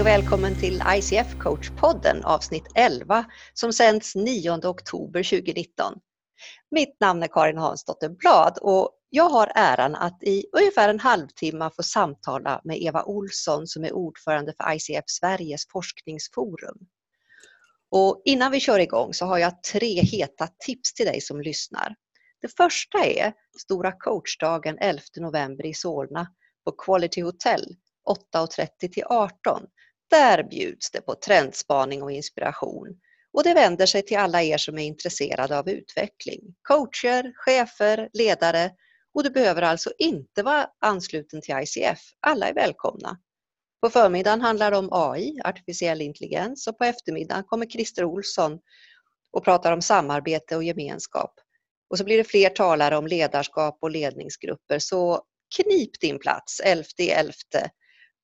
Hej och välkommen till ICF Coach-podden avsnitt 11 som sänds 9 oktober 2019. Mitt namn är Karin Hansdotter Blad och jag har äran att i ungefär en halvtimme få samtala med Eva Olsson som är ordförande för ICF Sveriges forskningsforum. Och innan vi kör igång så har jag tre heta tips till dig som lyssnar. Det första är Stora coachdagen 11 november i Solna på Quality Hotel 8.30 till 18. Där bjuds det på trendspaning och inspiration. Och det vänder sig till alla er som är intresserade av utveckling. Coacher, chefer, ledare och du behöver alltså inte vara ansluten till ICF. Alla är välkomna. På förmiddagen handlar det om AI, artificiell intelligens och på eftermiddagen kommer Christer Olsson och pratar om samarbete och gemenskap. Och så blir det fler talare om ledarskap och ledningsgrupper. Så knip din plats 11.11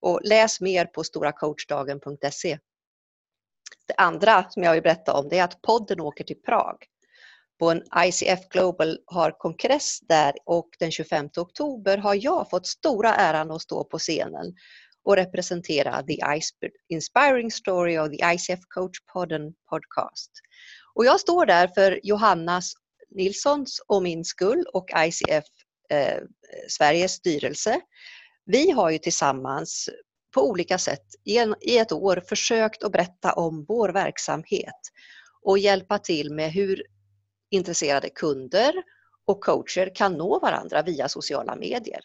och läs mer på storacoachdagen.se. Det andra som jag vill berätta om det är att podden åker till Prag. På en ICF Global har kongress där och den 25 oktober har jag fått stora äran att stå på scenen och representera The Inspiring Story of the ICF Coach Podden podcast. Och jag står där för Johannas Nilssons och min skull och ICF eh, Sveriges styrelse. Vi har ju tillsammans på olika sätt i ett år försökt att berätta om vår verksamhet och hjälpa till med hur intresserade kunder och coacher kan nå varandra via sociala medier.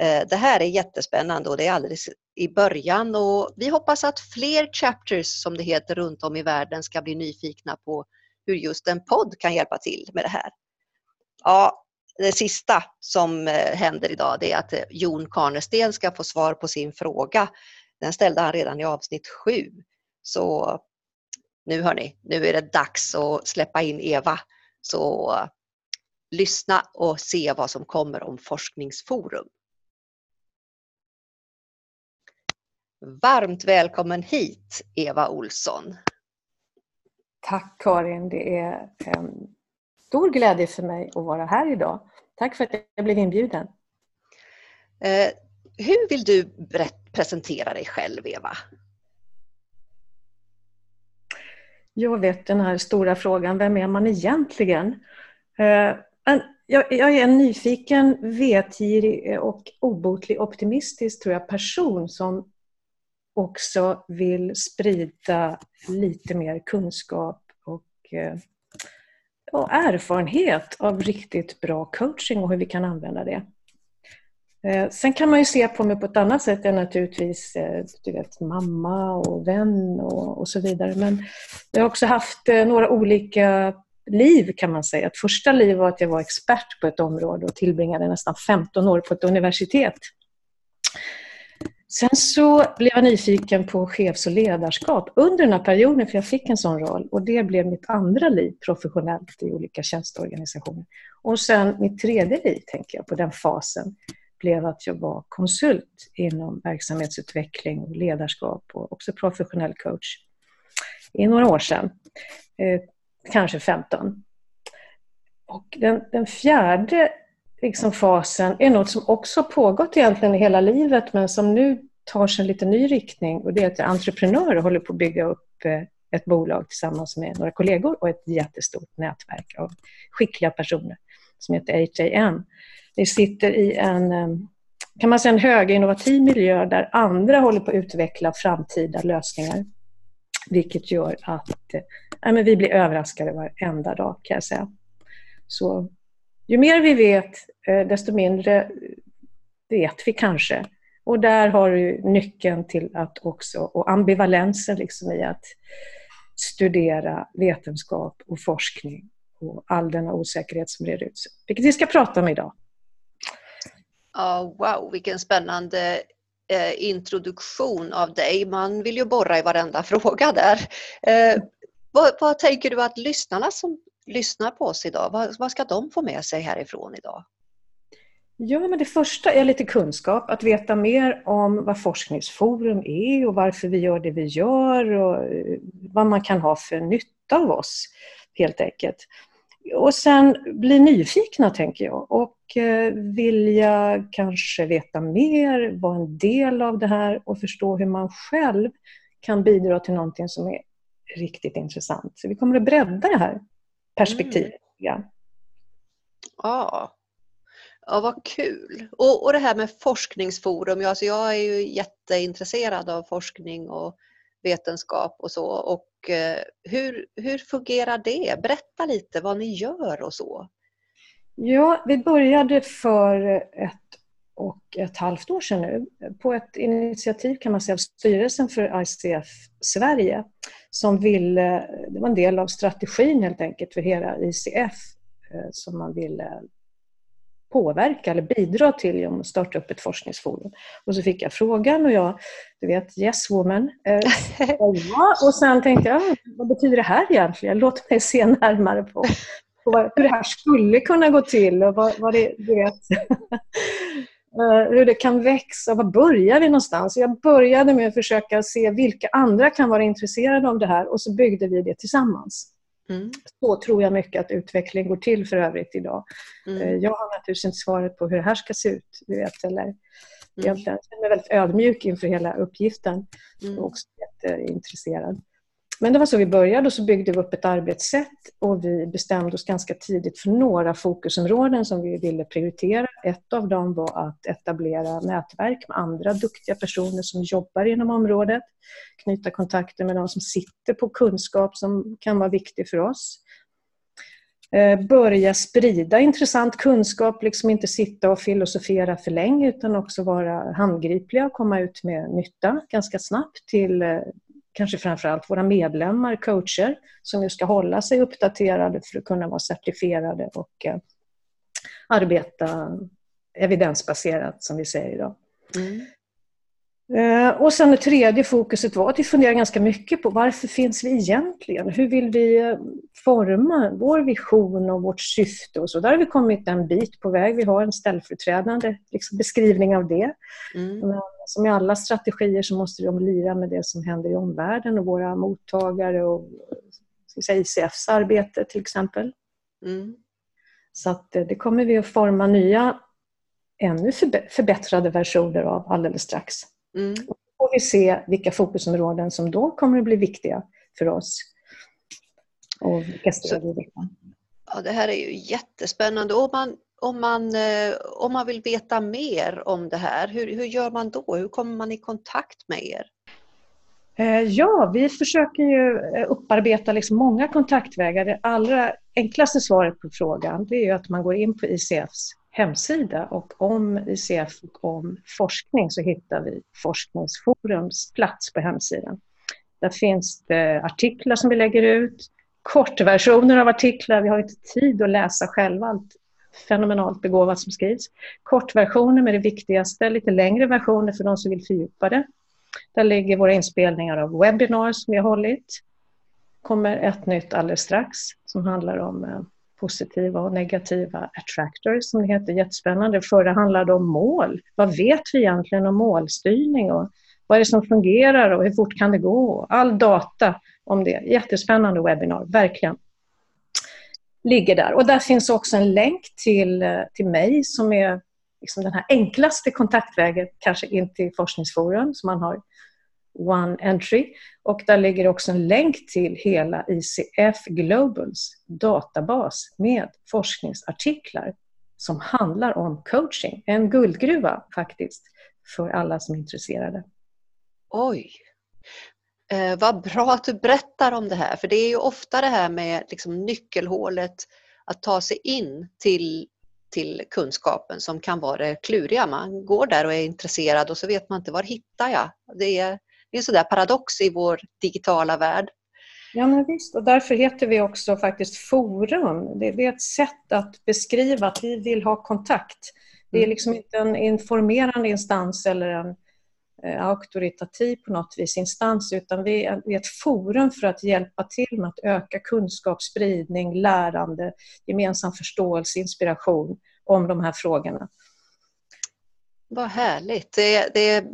Eh, det här är jättespännande och det är alldeles i början och vi hoppas att fler chapters som det heter runt om i världen ska bli nyfikna på hur just en podd kan hjälpa till med det här. Ja, det sista som eh, händer idag det är att eh, Jon Karnesten ska få svar på sin fråga. Den ställde han redan i avsnitt 7. Så nu hörni, nu är det dags att släppa in Eva. Så eh, lyssna och se vad som kommer om Forskningsforum. Varmt välkommen hit Eva Olsson. Tack Karin, det är ehm, stor glädje för mig att vara här idag. Tack för att jag blev inbjuden. Eh, hur vill du presentera dig själv, Eva? Jag vet den här stora frågan, vem är man egentligen? Eh, jag, är en nyfiken, vetgirig och obotlig optimistisk tror jag, person som också vill sprida lite mer kunskap och eh, och erfarenhet av riktigt bra coaching och hur vi kan använda det. Eh, sen kan man ju se på mig på ett annat sätt än naturligtvis eh, du vet, mamma och vän och, och så vidare. Men jag har också haft eh, några olika liv kan man säga. Ett första liv var att jag var expert på ett område och tillbringade nästan 15 år på ett universitet. Sen så blev jag nyfiken på chefs och ledarskap under den här perioden, för jag fick en sån roll. Och det blev mitt andra liv professionellt i olika tjänsteorganisationer. Och sen mitt tredje liv, tänker jag, på den fasen, blev att jag var konsult inom verksamhetsutveckling och ledarskap och också professionell coach i några år sedan. Eh, kanske 15. Och den, den fjärde liksom fasen är något som också pågått egentligen hela livet men som nu tar sig en lite ny riktning och det är att entreprenörer håller på att bygga upp eh, ett bolag tillsammans med några kollegor och ett jättestort nätverk av skickliga personer som heter HAN. Vi sitter i en, eh, kan man säga, en höginnovativ miljö där andra håller på att utveckla framtida lösningar. Vilket gör att äh, men vi blir överraskade varenda dag kan jag säga. Så ju mer vi vet, eh, desto mindre vet vi kanske. Och där har du nyckeln till att också, och ambivalensen liksom i att studera vetenskap och forskning och all denna osäkerhet som breder ut sig. Vilket vi ska prata om idag. Oh, wow, vilken spännande eh, introduktion av dig. Man vill ju borra i varenda fråga där. Eh, vad, vad, tänker du att lyssnarna som lyssnar på oss idag, vad, vad ska de få med sig härifrån idag? Ja, men det första är lite kunskap, att veta mer om vad Forskningsforum är och varför vi gör det vi gör och eh, vad man kan ha för nytta av oss, helt enkelt. och sen bli nyfikna, tänker jag. Och eh, vilja kanske veta mer, vara en del av det här och förstå hur man själv kan bidra till någonting som är riktigt intressant. Så vi kommer att bredda det här perspektivet. Mm. Ja. ja, vad kul! Och, och det här med forskningsforum, alltså jag är ju jätteintresserad av forskning och vetenskap och så. Och eh, hur, hur fungerar det? Berätta lite vad ni gör och så. Ja, vi började för ett och ett halvt år sedan nu på ett initiativ kan man säga av styrelsen för ICF Sverige som ville, det var en del av strategin helt enkelt för hela ICF eh, som man ville påverka eller bidra till genom att starta upp ett forskningsforum. Och så fick jag frågan och jag, du vet, yes woman. Eh, ja, och sen tänkte jag, vad betyder det här egentligen? Låt mig se närmare på, på hur det här skulle kunna gå till och vad, vad det, du vet. Eh, hur det kan växa. Var börjar vi någonstans? Jag började med att försöka se vilka andra kan vara intresserade av det här och så byggde vi det tillsammans. Mm. Så tror jag mycket att utveckling går till för övrigt idag. Mm. Eh, jag har naturligtvis inte svaret på hur det här ska se ut. Du vet, eller, mm. Jag känner mig väldigt ödmjuk inför hela uppgiften mm. och också jätteintresserad. Men det var så vi började och så byggde vi upp ett arbetssätt och vi bestämde oss ganska tidigt för några fokusområden som vi ville prioritera. Ett av dem var att etablera nätverk med andra duktiga personer som jobbar inom området, knyta kontakter med de som sitter på kunskap som kan vara viktig för oss. Eh, börja sprida intressant kunskap, liksom inte sitta och filosofera för länge utan också vara handgripliga och komma ut med nytta ganska snabbt till eh, kanske framförallt våra medlemmar, coacher, som ju ska hålla sig uppdaterade för att kunna vara certifierade och eh, arbeta evidensbaserat, som vi säger idag. Mm. Eh, och sen det tredje fokuset var att vi funderar ganska mycket på varför finns vi egentligen? Hur vill vi eh, forma vår vision och vårt syfte? Och så där har vi kommit en bit på väg. Vi har en ställföreträdande liksom, beskrivning av det. Mm. Men som i alla strategier så måste de lira med det som händer i omvärlden och våra mottagare och ska säga, ICFs arbete till exempel. Mm. Så att eh, det kommer vi att forma nya, ännu förbättrade versioner av alldeles strax. Mm. Och då får vi se vilka fokusområden som då kommer att bli viktiga för oss. Och vilka steg vi vill Ja, det här är ju jättespännande. Om man, om, man, eh, om man vill veta mer om det här, hur, hur gör man då? Hur kommer man i kontakt med er? Eh, ja, vi försöker ju eh, upparbeta liksom många kontaktvägar. Det allra enklaste svaret på frågan det är att man går in på ICFs hemsida och om ICF och om forskning så hittar vi Forskningsforums plats på hemsidan. Där finns det artiklar som vi lägger ut, kortversioner av artiklar. Vi har inte tid att läsa själva allt fenomenalt begåvat som skrivs. Kortversioner med det viktigaste, lite längre versioner för de som vill fördjupa det. Där ligger våra inspelningar av webinars som vi har hållit. kommer ett nytt alldeles strax som handlar om eh, positiva och negativa attractors som det heter. Jättespännande. Förra handlade om mål. Vad vet vi egentligen om målstyrning och vad är det som fungerar och hur fort kan det gå? All data om det. Jättespännande webbinar, verkligen. Ligger där. Och där finns också en länk till, eh, till mig som är liksom den här enklaste kontaktvägen, kanske in till Forskningsforum, som man har One Entry. Och där ligger också en länk till hela ICF Globals databas med forskningsartiklar som handlar om coaching. En guldgruva faktiskt för alla som är intresserade. Oj! Eh, vad bra att du berättar om det här, för det är ju ofta det här med liksom nyckelhålet att ta sig in till, till kunskapen som kan vara det kluriga. Man går där och är intresserad och så vet man inte var hittar jag? Det är, det är en sån paradox i vår digitala värld. Ja, men visst. Och därför heter vi också faktiskt forum. Det är ett sätt att beskriva att vi vill ha kontakt. Det är mm. liksom inte en informerande instans eller en Eh, auktoritativ på något vis instans utan vi är ett forum för att hjälpa till med att öka kunskap, spridning, lärande, gemensam förståelse, inspiration om de här frågorna. Vad härligt. Det, det,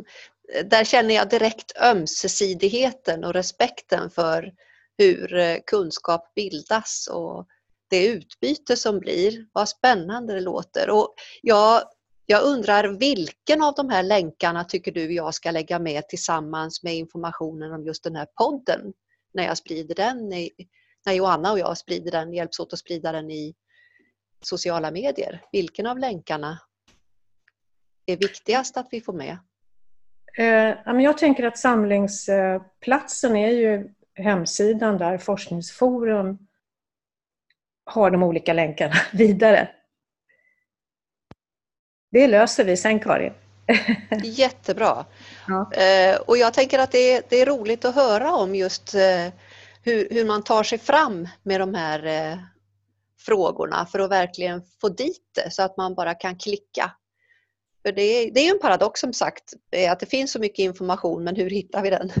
där känner jag direkt ömsesidigheten och respekten för hur eh, kunskap bildas och det utbyte som blir. Vad spännande det låter. Och jag, jag undrar vilken av de här länkarna tycker du jag ska lägga med tillsammans med informationen om just den här podden när jag sprider den, när Joanna och jag sprider den, hjälps åt att sprida den i sociala medier. Vilken av länkarna är viktigast att vi får med? Eh, jag tänker att samlingsplatsen är ju hemsidan där Forskningsforum har de olika länkarna vidare. Det löser vi sen Karin. Jättebra. Ja. Eh, och jag tänker att det är, det är roligt att höra om just eh, hur, hur man tar sig fram med de här frågorna för att verkligen få dit det så att man bara kan klicka. För det är, det är en paradox som sagt, att det finns så mycket information men hur hittar vi den?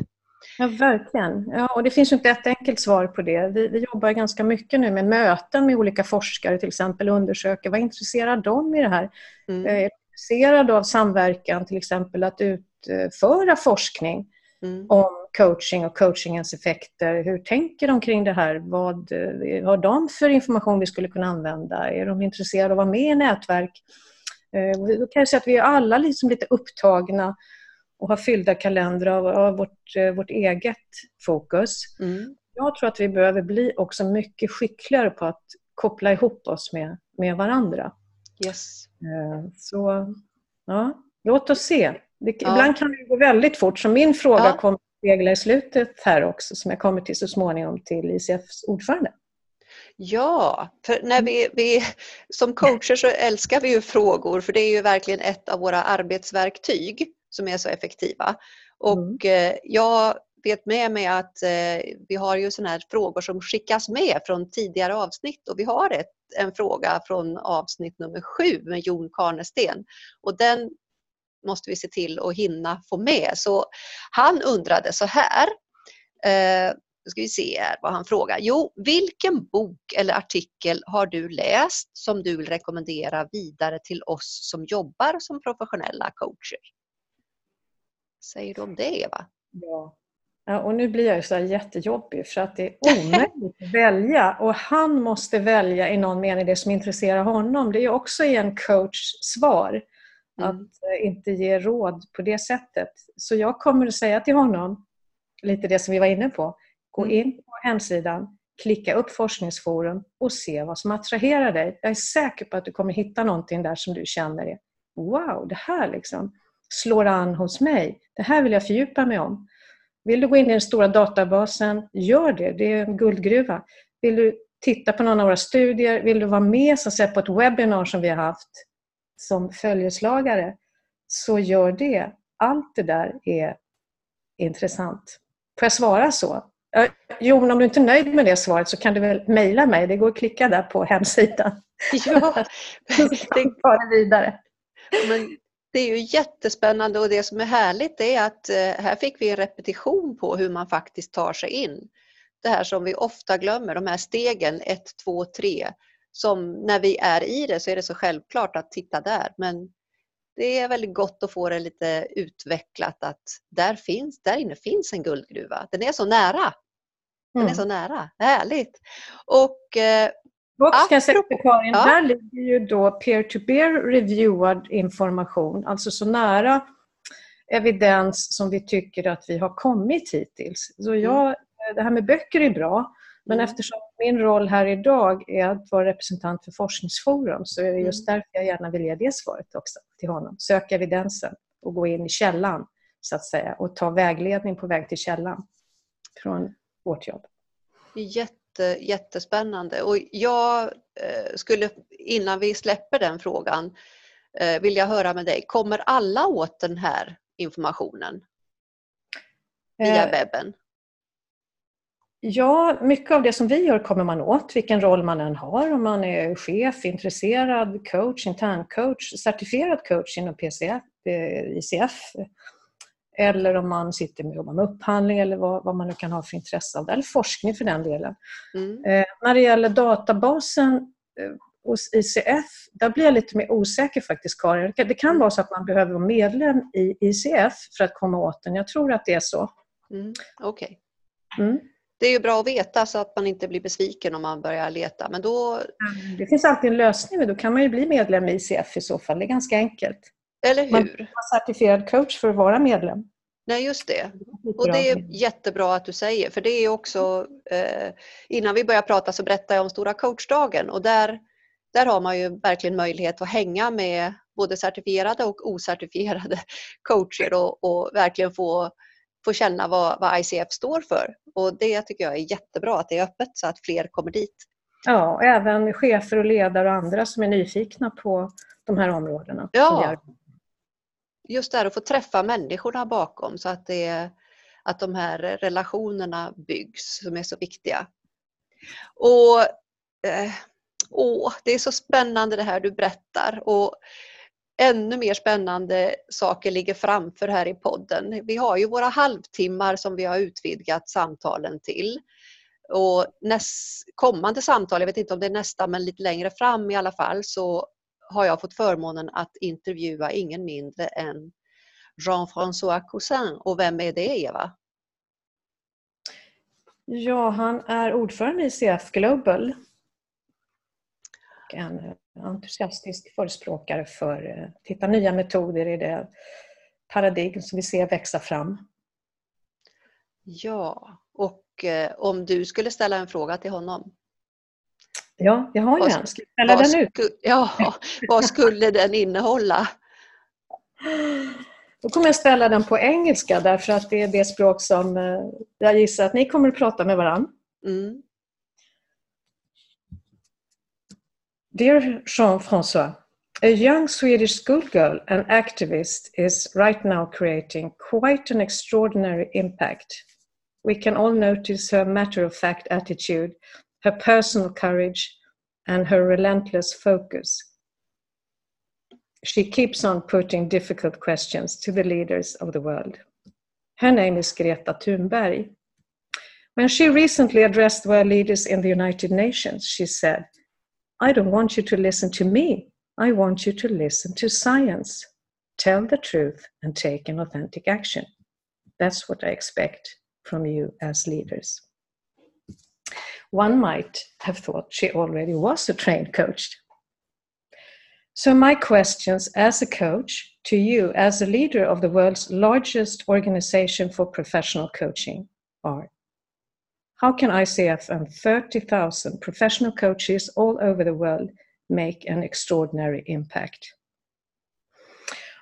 Ja, verkligen. Ja, och det finns inte ett enkelt svar på det. Vi, vi jobbar ganska mycket nu med möten med olika forskare till exempel och undersöker vad intresserar de i det här? Mm. Är intresserade av samverkan till exempel att utföra forskning mm. om coaching och coachingens effekter. Hur tänker de kring det här? Vad har de för information vi skulle kunna använda? Är de intresserade av att vara med i nätverk? Eh, då kan jag säga att vi är alla liksom lite upptagna och har fyllda kalendrar av, av vårt, eh, vårt eget fokus. Mm. Jag tror att vi behöver bli också mycket skickligare på att koppla ihop oss med, med varandra. Yes. Eh, så ja, låt oss se. Det, ja. Ibland kan det gå väldigt fort, så min fråga ja. kommer att spegla i slutet här också, som jag kommer till så småningom till ICFs ordförande. Ja, för när vi, vi, som coacher så älskar vi ju frågor för det är ju verkligen ett av våra arbetsverktyg som är så effektiva. Och mm. Jag vet med mig att eh, vi har ju sådana här frågor som skickas med från tidigare avsnitt och vi har ett, en fråga från avsnitt nummer sju med Jon Karnesten och den måste vi se till att hinna få med. Så han undrade så här. Eh, ska vi se här vad han frågar. Jo, vilken bok eller artikel har du läst som du vill rekommendera vidare till oss som jobbar som professionella coacher? Säger du om det Eva? Ja. ja och nu blir jag ju så jättejobbig för att det är omöjligt att välja och han måste välja i någon mening det som intresserar honom. Det är också i en coachs svar mm. att eh, inte ge råd på det sättet. Så jag kommer att säga till honom lite det som vi var inne på. Gå mm. in på hemsidan, klicka upp forskningsforum och se vad som attraherar dig. Jag är säker på att du kommer hitta någonting där som du känner är Wow, det här liksom slår an hos mig. Det här vill jag fördjupa mig om. Vill du gå in i den stora databasen, gör det. Det är en guldgruva. Vill du titta på någon av våra studier, vill du vara med så att på ett webbinar som vi har haft som följeslagare, så gör det. Allt det där är intressant. Får jag svara så? Jon, om du inte är nöjd med det svaret så kan du väl mejla mig. Det går att klicka där på hemsidan. Ja, det vidare. Men det är ju jättespännande och det som är härligt är att eh, här fick vi en repetition på hur man faktiskt tar sig in. Det här som vi ofta glömmer, de här stegen 1, 2, 3. Som när vi är i det så är det så självklart att titta där men det är väldigt gott att få det lite utvecklat att där, finns, där inne finns en guldgruva. Den är så nära. Den mm. är så nära. Härligt! Och säga till Karin, ja. där ligger ju då peer-to-peer reviewad information, alltså så nära evidens som vi tycker att vi har kommit hittills. Så mm. jag, det här med böcker är bra, men mm. eftersom min roll här idag är att vara representant för Forskningsforum så är det just mm. därför jag gärna vill ge det svaret också till honom. Sök evidensen och gå in i källan så att säga och ta vägledning på väg till källan från vårt jobb. Jätte jätte, jättespännande. Och jag eh, skulle, innan vi släpper den frågan, eh, vilja höra med dig. Kommer alla åt den här informationen via eh, webben? Ja, mycket av det som vi gör kommer man åt, vilken roll man än har. Om man är chef, intresserad, coach, interncoach, certifierad coach inom PCF, ICF eller om man sitter med, jobbar med upphandling eller vad, vad, man nu kan ha för intresse av det, eller forskning för den delen. Mm. Eh, när det gäller databasen eh, hos ICF, där blir jag lite mer osäker faktiskt Karin. Det kan mm. vara så att man behöver vara medlem i ICF för att komma åt den. Jag tror att det är så. Mm. Okej. Okay. Mm. det är ju bra att veta så att man inte blir besviken om man börjar leta. Men då... Det finns alltid en lösning då kan man ju bli medlem i ICF i så fall. Det är ganska enkelt. Eller hur? Man är certifierad coach för att vara medlem. Nej, just det. Och det är jättebra att du säger, för det är också, eh, innan vi börjar prata så berättade jag om Stora coachdagen och där, där har man ju verkligen möjlighet att hänga med både certifierade och ocertifierade coacher och, och verkligen få, få känna vad, vad ICF står för. Och det tycker jag är jättebra att det är öppet så att fler kommer dit. Ja, även chefer och ledare och andra som är nyfikna på de här områdena. Ja, just det här att få träffa människorna bakom så att, det, att de här relationerna byggs som är så viktiga. Och eh, åh, Det är så spännande det här du berättar och ännu mer spännande saker ligger framför här i podden. Vi har ju våra halvtimmar som vi har utvidgat samtalen till. Och näst, kommande samtal, jag vet inte om det är nästa men lite längre fram i alla fall, så har jag fått förmånen att intervjua ingen mindre än Jean-François Cousin. Och vem är det Eva? Ja, han är ordförande i CF Global. En entusiastisk förespråkare för att eh, hitta nya metoder i det paradigm som vi ser växa fram. Ja, och eh, om du skulle ställa en fråga till honom? Ja, jag har ju en. Ska jag ställa den ut? Ja, vad skulle den innehålla? Då kommer jag ställa den på engelska därför att det är det språk som eh, jag gissar att ni kommer att prata med varandra. Mm. Dear Jean-François, a young Swedish schoolgirl and activist is right now creating quite an extraordinary impact. We can all notice her matter of fact attitude her personal courage, and her relentless focus. She keeps on putting difficult questions to the leaders of the world. Her name is Greta Thunberg. When she recently addressed world leaders in the United Nations, she said, I don't want you to listen to me. I want you to listen to science. Tell the truth and take an authentic action. That's what I expect from you as leaders. One might have thought she already was a trained coach. So, my questions as a coach to you, as a leader of the world's largest organization for professional coaching, are How can ICF and 30,000 professional coaches all over the world make an extraordinary impact?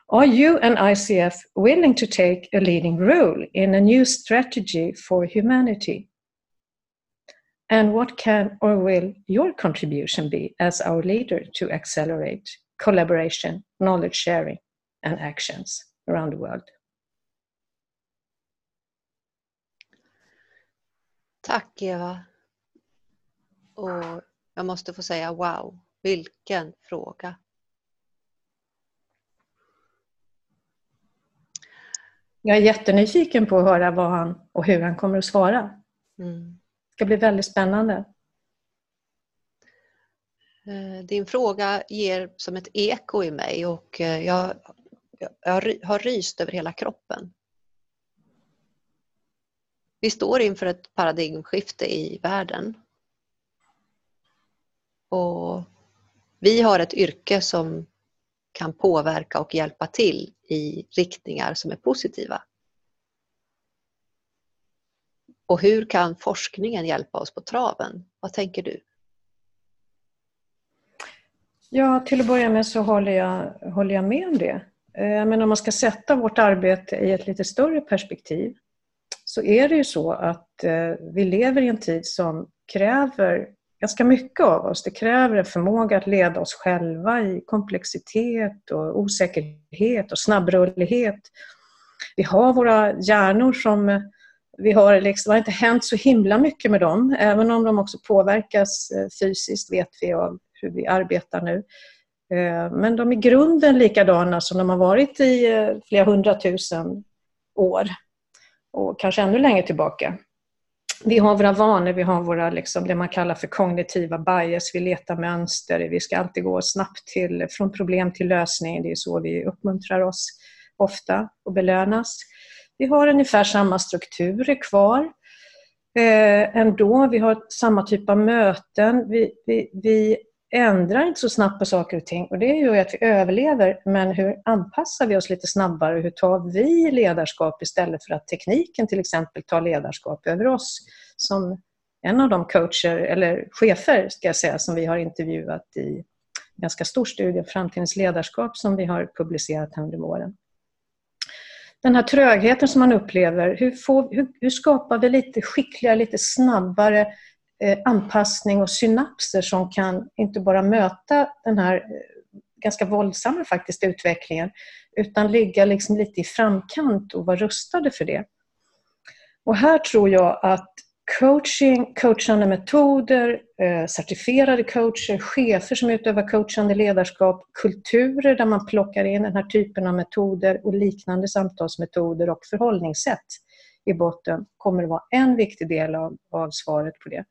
Are you and ICF willing to take a leading role in a new strategy for humanity? And what can or will your contribution be as our leader to accelerate collaboration, knowledge sharing, and actions around the world? Tack Eva. Och jag måste få säga wow, vilken fråga. Jag är jättenyfiken på att höra vad han och hur han kommer att svara. Mm ska bli väldigt spännande. Eh, din fråga ger som ett eko i mig och eh, jag, jag har ryst över hela kroppen. Vi står inför ett paradigmskifte i världen. Och vi har ett yrke som kan påverka och hjälpa till i riktningar som är positiva. Och hur kan forskningen hjälpa oss på traven? Vad tänker du? Ja, till att börja med så håller jag, håller jag med om det. Eh, men om man ska sätta vårt arbete i ett lite större perspektiv så är det ju så att eh, vi lever i en tid som kräver ganska mycket av oss. Det kräver en förmåga att leda oss själva i komplexitet och osäkerhet och snabbrullighet. Vi har våra hjärnor som vi har liksom, det har inte hänt så himla mycket med dem, även om de också påverkas eh, fysiskt vet vi av hur vi arbetar nu. Eh, men de är i grunden likadana som de har varit i eh, flera hundratusen år och kanske ännu längre tillbaka. Vi har våra vanor, vi har våra, liksom, det man kallar för kognitiva bias, vi letar mönster, vi ska alltid gå snabbt till, från problem till lösning, det är så vi uppmuntrar oss ofta och belönas. Vi har ungefär samma strukturer kvar. eh, ändå. Vi har samma typ av möten. Vi, vi, vi ändrar inte så snabbt på saker och ting och det gör ju att vi överlever. Men hur anpassar vi oss lite snabbare? Hur tar vi ledarskap istället för att tekniken till exempel tar ledarskap över oss? Som en av de coacher, eller chefer ska jag säga, som vi har intervjuat i en ganska stor studie, Framtidens ledarskap, som vi har publicerat här under våren. Den här trögheten som man upplever, hur, får, hur, hur skapar vi lite skickligare, lite snabbare eh, anpassning och synapser som kan inte bara möta den här eh, ganska våldsamma faktiskt utvecklingen, utan ligga liksom lite i framkant och vara rustade för det. Och här tror jag att coaching, coachande metoder, eh, certifierade coacher, chefer som utövar coachande ledarskap, kulturer där man plockar in den här typen av metoder och liknande samtalsmetoder och förhållningssätt i botten kommer att vara en viktig del av, av svaret på det.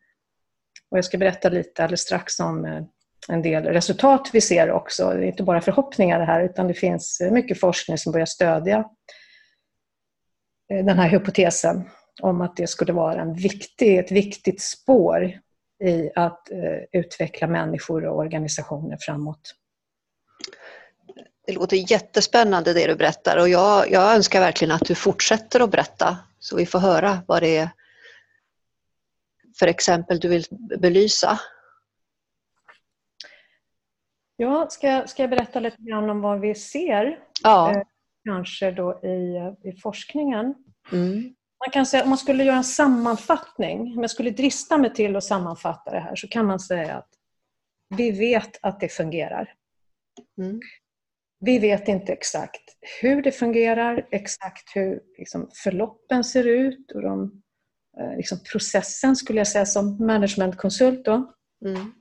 Och jag ska berätta lite alldeles strax om eh, en del resultat vi ser också. Det är inte bara förhoppningar det här utan det finns mycket forskning som börjar stödja eh, den här hypotesen om att det skulle vara en viktig, ett viktigt spår i att eh, utveckla människor och organisationer framåt. Det låter jättespännande det du berättar och jag, jag önskar verkligen att du fortsätter att berätta så vi får höra vad det är för exempel du vill belysa. Ja, ska, ska jag berätta lite grann om vad vi ser? Ja. Eh, kanske då i, i forskningen. Mm. Man kan säga, om man skulle göra en sammanfattning, om jag skulle drista mig till att sammanfatta det här, så kan man säga att vi vet att det fungerar. Mm. Vi vet inte exakt hur det fungerar, exakt hur liksom, förloppen ser ut och de, eh, liksom, processen skulle jag säga som managementkonsult. Då. Mm.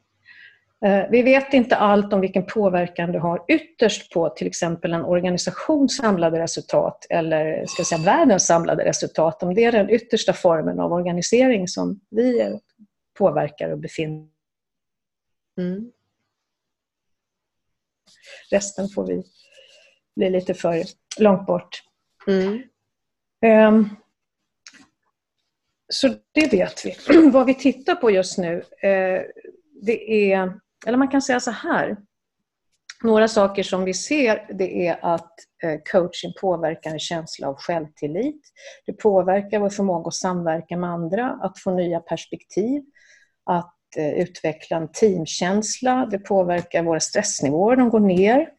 Eh, vi vet inte allt om vilken påverkan det har ytterst på till exempel en organisations samlade resultat eller ska säga, världens samlade resultat. Om det är den yttersta formen av organisering som vi påverkar och befinner mm. Resten får vi bli lite för långt bort. Mm. Um, så det vet vi. Vad vi tittar på just nu, uh, det är eller man kan säga så här. Några saker som vi ser det är att eh, coaching påverkar en känsla av självtillit. Det påverkar vår förmåga att samverka med andra, att få nya perspektiv, att eh, utveckla en teamkänsla. Det påverkar våra stressnivåer, de går ner.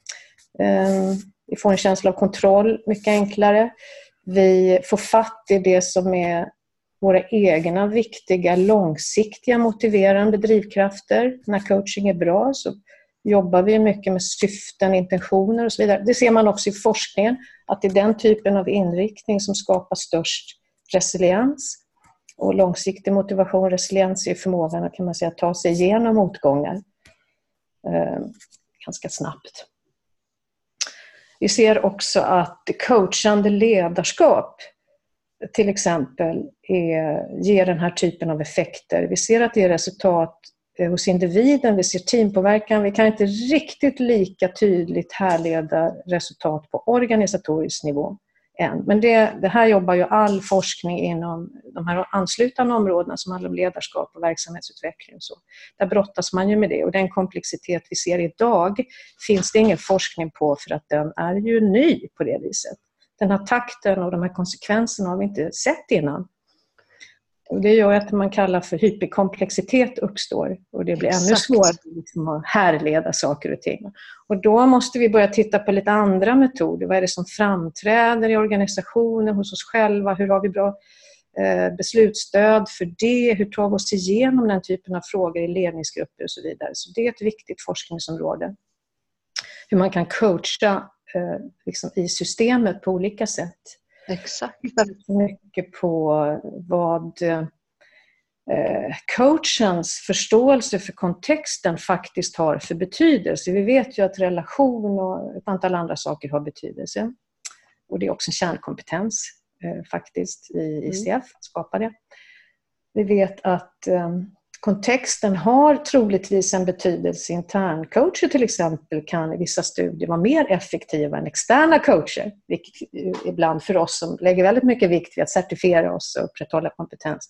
Ehm, vi får en känsla av kontroll mycket enklare. Vi får fatt i det som är våra egna viktiga, långsiktiga motiverande drivkrafter. När coaching är bra så jobbar vi mycket med syften, intentioner och så vidare. Det ser man också i forskningen, att det är den typen av inriktning som skapar störst resiliens. Och långsiktig motivation, resiliens är förmågan kan man säga, att ta sig igenom motgångar eh, ganska snabbt. Vi ser också att coachande ledarskap till exempel är, ger den här typen av effekter. Vi ser att det är resultat eh, hos individen, vi ser teampåverkan. Vi kan inte riktigt lika tydligt härleda resultat på organisatorisk nivå än. Men det, det här jobbar ju all forskning inom de här anslutande områdena som handlar om ledarskap och verksamhetsutveckling. Och så. Där brottas man ju med det och den komplexitet vi ser idag finns det ingen forskning på för att den är ju ny på det viset den här takten och de här konsekvenserna har vi inte sett innan. Och det gör att man kallar för hyperkomplexitet uppstår och det blir Exakt. ännu svårare liksom att härleda saker och ting. Och då måste vi börja titta på lite andra metoder. Vad är det som framträder i organisationen, hos oss själva? Hur har vi bra eh, beslutsstöd för det? Hur tar vi oss igenom den typen av frågor i ledningsgrupper och så vidare? Så det är ett viktigt forskningsområde. Hur man kan coacha liksom i systemet på olika sätt. Exakt. Mycket på vad eh, coachens förståelse för kontexten faktiskt har för betydelse. Vi vet ju att relation och ett antal andra saker har betydelse. Och det är också en kärnkompetens eh, faktiskt i ICF, mm. att skapa det. Vi vet att kontexten har troligtvis en betydelse. Interncoacher till exempel kan i vissa studier vara mer effektiva än externa coacher, vilket ibland för oss som lägger väldigt mycket vikt vid att certifiera oss och upprätthålla kompetens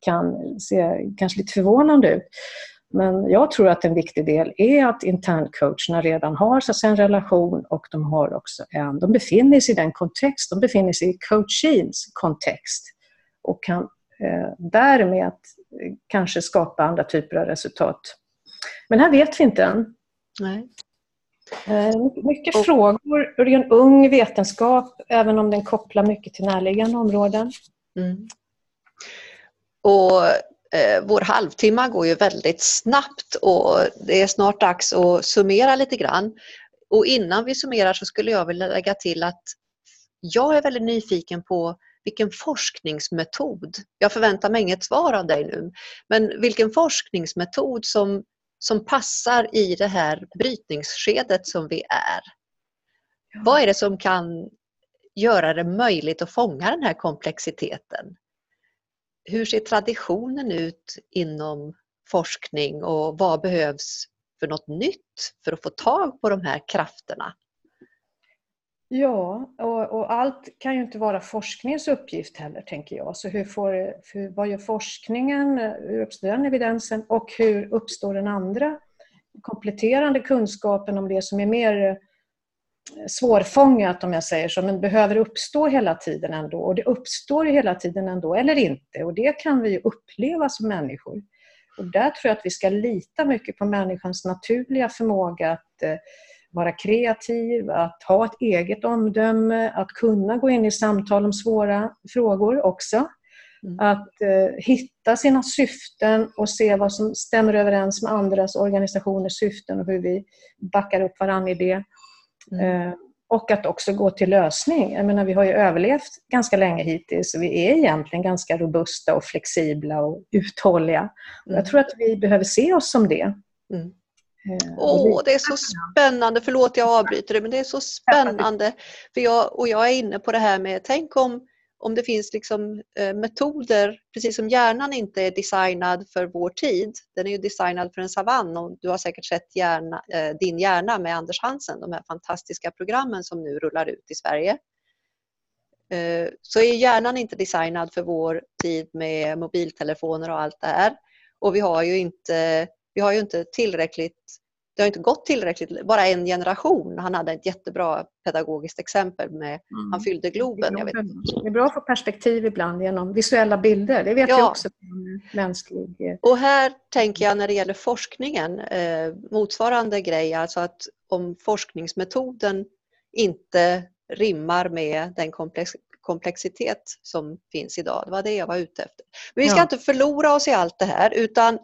kan se kanske lite förvånande ut. Men jag tror att en viktig del är att interncoacherna redan har så en relation och de har också en, de befinner sig i den kontext, de befinner sig i coachins kontext och kan eh, därmed kanske skapa andra typer av resultat. Men här vet vi inte än. Nej. Eh, mycket och, frågor, det är en ung vetenskap även om den kopplar mycket till närliggande områden. Mm. Och eh, vår halvtimme går ju väldigt snabbt och det är snart dags att summera lite grann. Och innan vi summerar så skulle jag vilja lägga till att jag är väldigt nyfiken på vilken forskningsmetod, jag förväntar mig inget svar av dig nu, men vilken forskningsmetod som, som passar i det här brytningsskedet som vi är. Ja. Vad är det som kan göra det möjligt att fånga den här komplexiteten? hur ser traditionen ut inom forskning och vad behövs för något nytt för att få tag på de här krafterna? Ja, och, och, allt kan ju inte vara forskningens uppgift heller, tänker jag. Så hur får, hur, vad gör forskningen? Hur uppstår den evidensen? Och hur uppstår den andra kompletterande kunskapen om det som är mer eh, svårfångat om jag säger så, men behöver uppstå hela tiden ändå. Och det uppstår ju hela tiden ändå, eller inte. Och det kan vi ju uppleva som människor. Och där tror jag att vi ska lita mycket på människans naturliga förmåga att eh, vara kreativ, att ha ett eget omdöme, att kunna gå in i samtal om svåra frågor också. Mm. Att eh, hitta sina syften och se vad som stämmer överens med andras organisationers syften och hur vi backar upp varandra i det. Mm. Eh, och att också gå till lösning. Jag menar, vi har ju överlevt ganska länge hittills och vi är egentligen ganska robusta och flexibla och uthålliga. Och jag mm. tror att vi behöver se oss som det. Mm. Eh, Åh, oh, det är så spännande. Förlåt jag avbryter det, men det är så spännande. För jag, och jag är inne på det här med, tänk om om det finns liksom, eh, metoder, precis som hjärnan inte är designad för vår tid, den är ju designad för en savann och du har säkert sett hjärna, eh, Din hjärna med Anders Hansen, de här fantastiska programmen som nu rullar ut i Sverige. Eh, så är hjärnan inte designad för vår tid med mobiltelefoner och allt det här. Och vi har ju inte, vi har ju inte tillräckligt det har inte gått tillräckligt, bara en generation. Han hade ett jättebra pedagogiskt exempel med, mm. han fyllde Globen. Jag vet. Det är bra att få perspektiv ibland genom visuella bilder, det vet ja. jag också. Mänsklig. Och här tänker jag när det gäller forskningen, eh, motsvarande grej, alltså att om forskningsmetoden inte rimmar med den komplex komplexitet som finns idag. Det var det jag var ute efter. Men vi ska ja. inte förlora oss i allt det här utan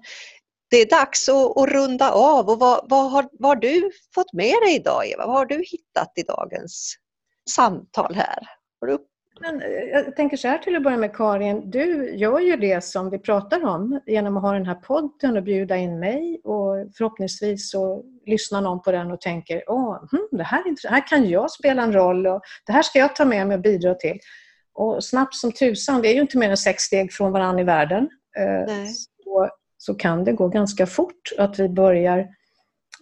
det är dags att, att runda av. Och vad, vad, har, vad har du fått med dig idag Eva? Vad har du hittat i dagens samtal här? Har du... Men eh, jag tänker så här till att börja med Karin, du gör ju det som vi pratar om genom att ha den här podden och bjuda in mig och förhoppningsvis så lyssnar någon på den och tänker Åh, hmm, det här, är här kan jag spela en roll och det här ska jag ta med mig och bidra till. Och snabbt som tusan, vi är ju inte mer än sex steg från varandra i världen. Eh, Nej. Så kan det gå ganska fort att vi börjar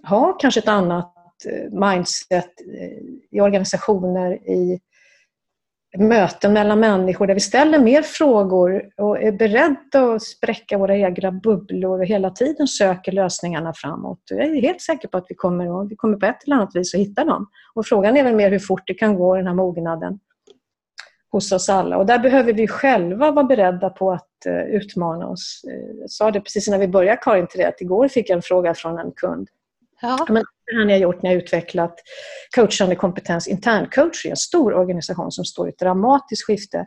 ha kanske ett annat eh, mindset eh, i organisationer, i möten mellan människor där vi ställer mer frågor och är beredda att spräcka våra egna bubblor och hela tiden söker lösningarna framåt. Jag är helt säker på att vi kommer, vi kommer på ett eller annat vis att hitta dem. Och frågan är väl mer hur fort det kan gå, den här mognaden hos oss alla. Och där behöver vi själva vara beredda på att uh, utmana oss. Uh, jag sa det precis när vi började Karin till det, att igår fick jag en fråga från en kund. Ja. Men det här har jag gjort när jag utvecklat coachande kompetens interncoach i en stor organisation som står i ett dramatiskt skifte.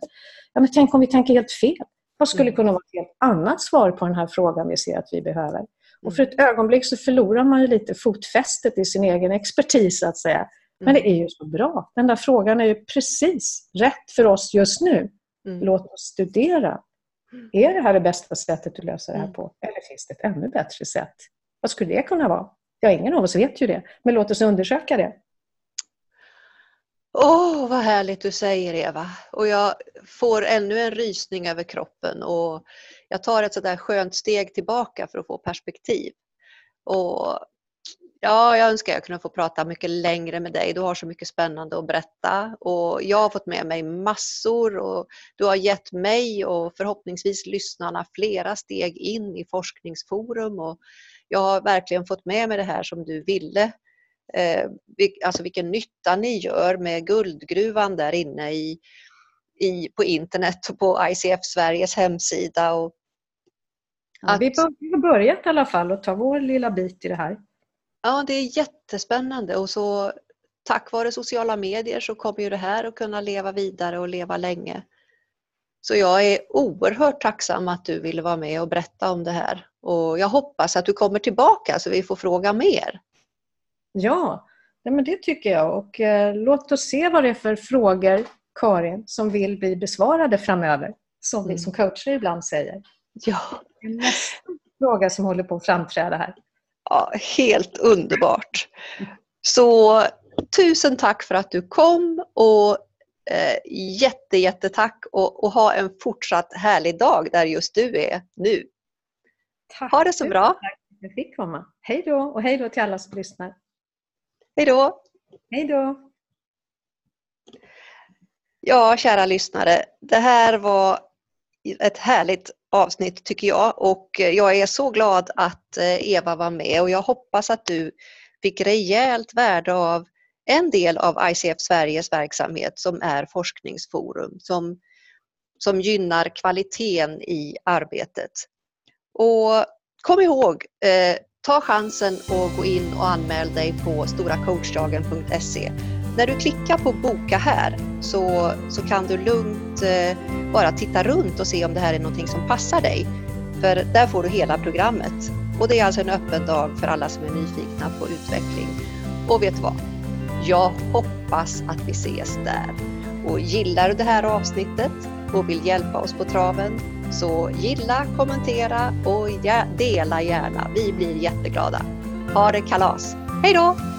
Ja, men tänk om vi tänker helt fel? Vad skulle mm. kunna vara ett helt annat svar på den här frågan vi ser att vi behöver? Och för ett ögonblick så förlorar man ju lite fotfästet i sin egen expertis, så att säga. Men det mm. är ju så bra. Den där frågan är ju precis rätt för oss just nu. Mm. Låt oss studera. Mm. Är det här det bästa sättet att lösa det här på? Eller finns det ett ännu bättre sätt? Vad skulle det kunna vara? Ja, ingen av oss vet ju det. Men låt oss undersöka det. Åh, oh, vad härligt du säger Eva. Och jag får ännu en rysning över kroppen och jag tar ett sådär skönt steg tillbaka för att få perspektiv. Och Ja, jag önskar jag kunde få prata mycket längre med dig. Du har så mycket spännande att berätta och jag har fått med mig massor och du har gett mig och förhoppningsvis lyssnarna flera steg in i forskningsforum och jag har verkligen fått med mig det här som du ville. Eh, alltså vilken nytta ni gör med guldgruvan där inne i, i, på internet och på ICF Sveriges hemsida. Och att... ja, vi har börjat i alla fall och ta vår lilla bit i det här. Ja, det är jättespännande och så tack vare sociala medier så kommer ju det här att kunna leva vidare och leva länge. Så jag är oerhört tacksam att du ville vara med och berätta om det här och jag hoppas att du kommer tillbaka så vi får fråga mer. Ja, men det tycker jag och eh, låt oss se vad det är för frågor, Karin, som vill bli besvarade framöver, som mm. vi som coacher ibland säger. Ja. Det är nästa fråga som håller på att framträda här. Ja, helt underbart. Så tusen tack för att du kom och eh, jätte, jättetack och, och ha en fortsatt härlig dag där just du är nu. Tack. Ha det så bra. Tack för att jag fick komma. Hej då och hej då till alla som lyssnar. Hej då. Hej då. Ja, kära lyssnare. Det här var ett härligt avsnitt tycker jag. Och eh, jag är så glad att eh, Eva var med. Och jag hoppas att du fick rejält värde av en del av ICF Sveriges verksamhet som är forskningsforum som, som gynnar kvaliteten i arbetet. Och kom ihåg, eh, ta chansen och gå in och anmäl dig på storacoachdagen.se när du klickar på boka här så, så kan du lugnt eh, bara titta runt och se om det här är någonting som passar dig. För där får du hela programmet. Och det är alltså en öppen dag för alla som är nyfikna på utveckling. Och vet du vad? Jag hoppas att vi ses där. Och gillar du det här avsnittet och vill hjälpa oss på traven så gilla, kommentera och dela gärna. Vi blir jätteglada. Ha det kalas! Hej då!